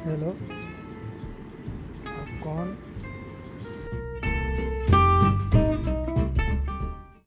Hello. आप कौन?